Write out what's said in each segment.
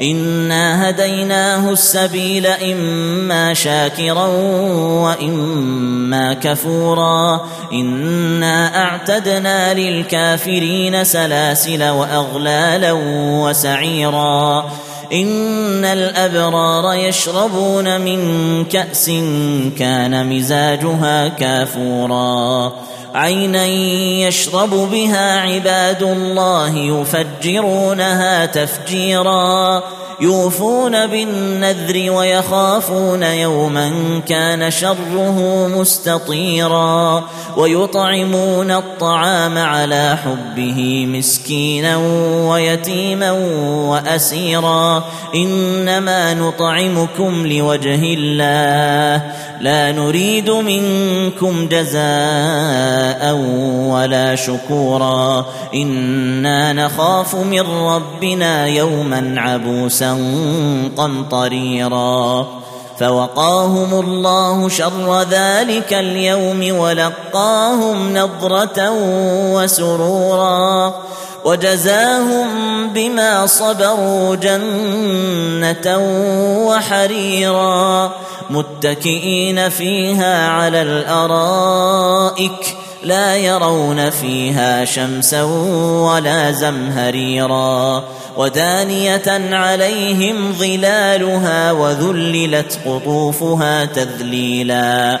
انا هديناه السبيل اما شاكرا واما كفورا انا اعتدنا للكافرين سلاسل واغلالا وسعيرا ان الابرار يشربون من كاس كان مزاجها كافورا عينا يشرب بها عباد الله يفجرونها تفجيرا يوفون بالنذر ويخافون يوما كان شره مستطيرا ويطعمون الطعام على حبه مسكينا ويتيما وأسيرا. إنما نطعمكم لوجه الله. لا نريد منكم جزاء ولا شكورا. إنا نخاف من ربنا يوما عبوسا قمطريرا. فوقاهم الله شر ذلك اليوم ولقاهم نضرة وسرورا. وجزاهم بما صبروا جنة وحريرا متكئين فيها على الأرائك لا يرون فيها شمسا ولا زمهريرا ودانية عليهم ظلالها وذللت قطوفها تذليلا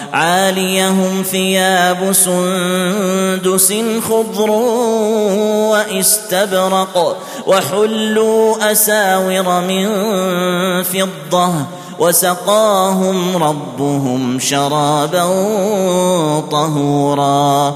عاليهم ثياب سندس خضر واستبرق وحلوا أساور من فضة وسقاهم ربهم شرابا طهورا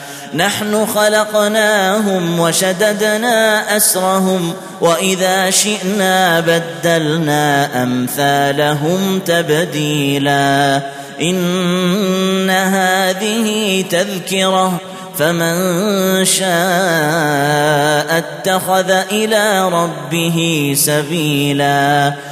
نحن خلقناهم وشددنا أسرهم وإذا شئنا بدلنا أمثالهم تبديلا. إن هذه تذكرة فمن شاء اتخذ إلى ربه سبيلا.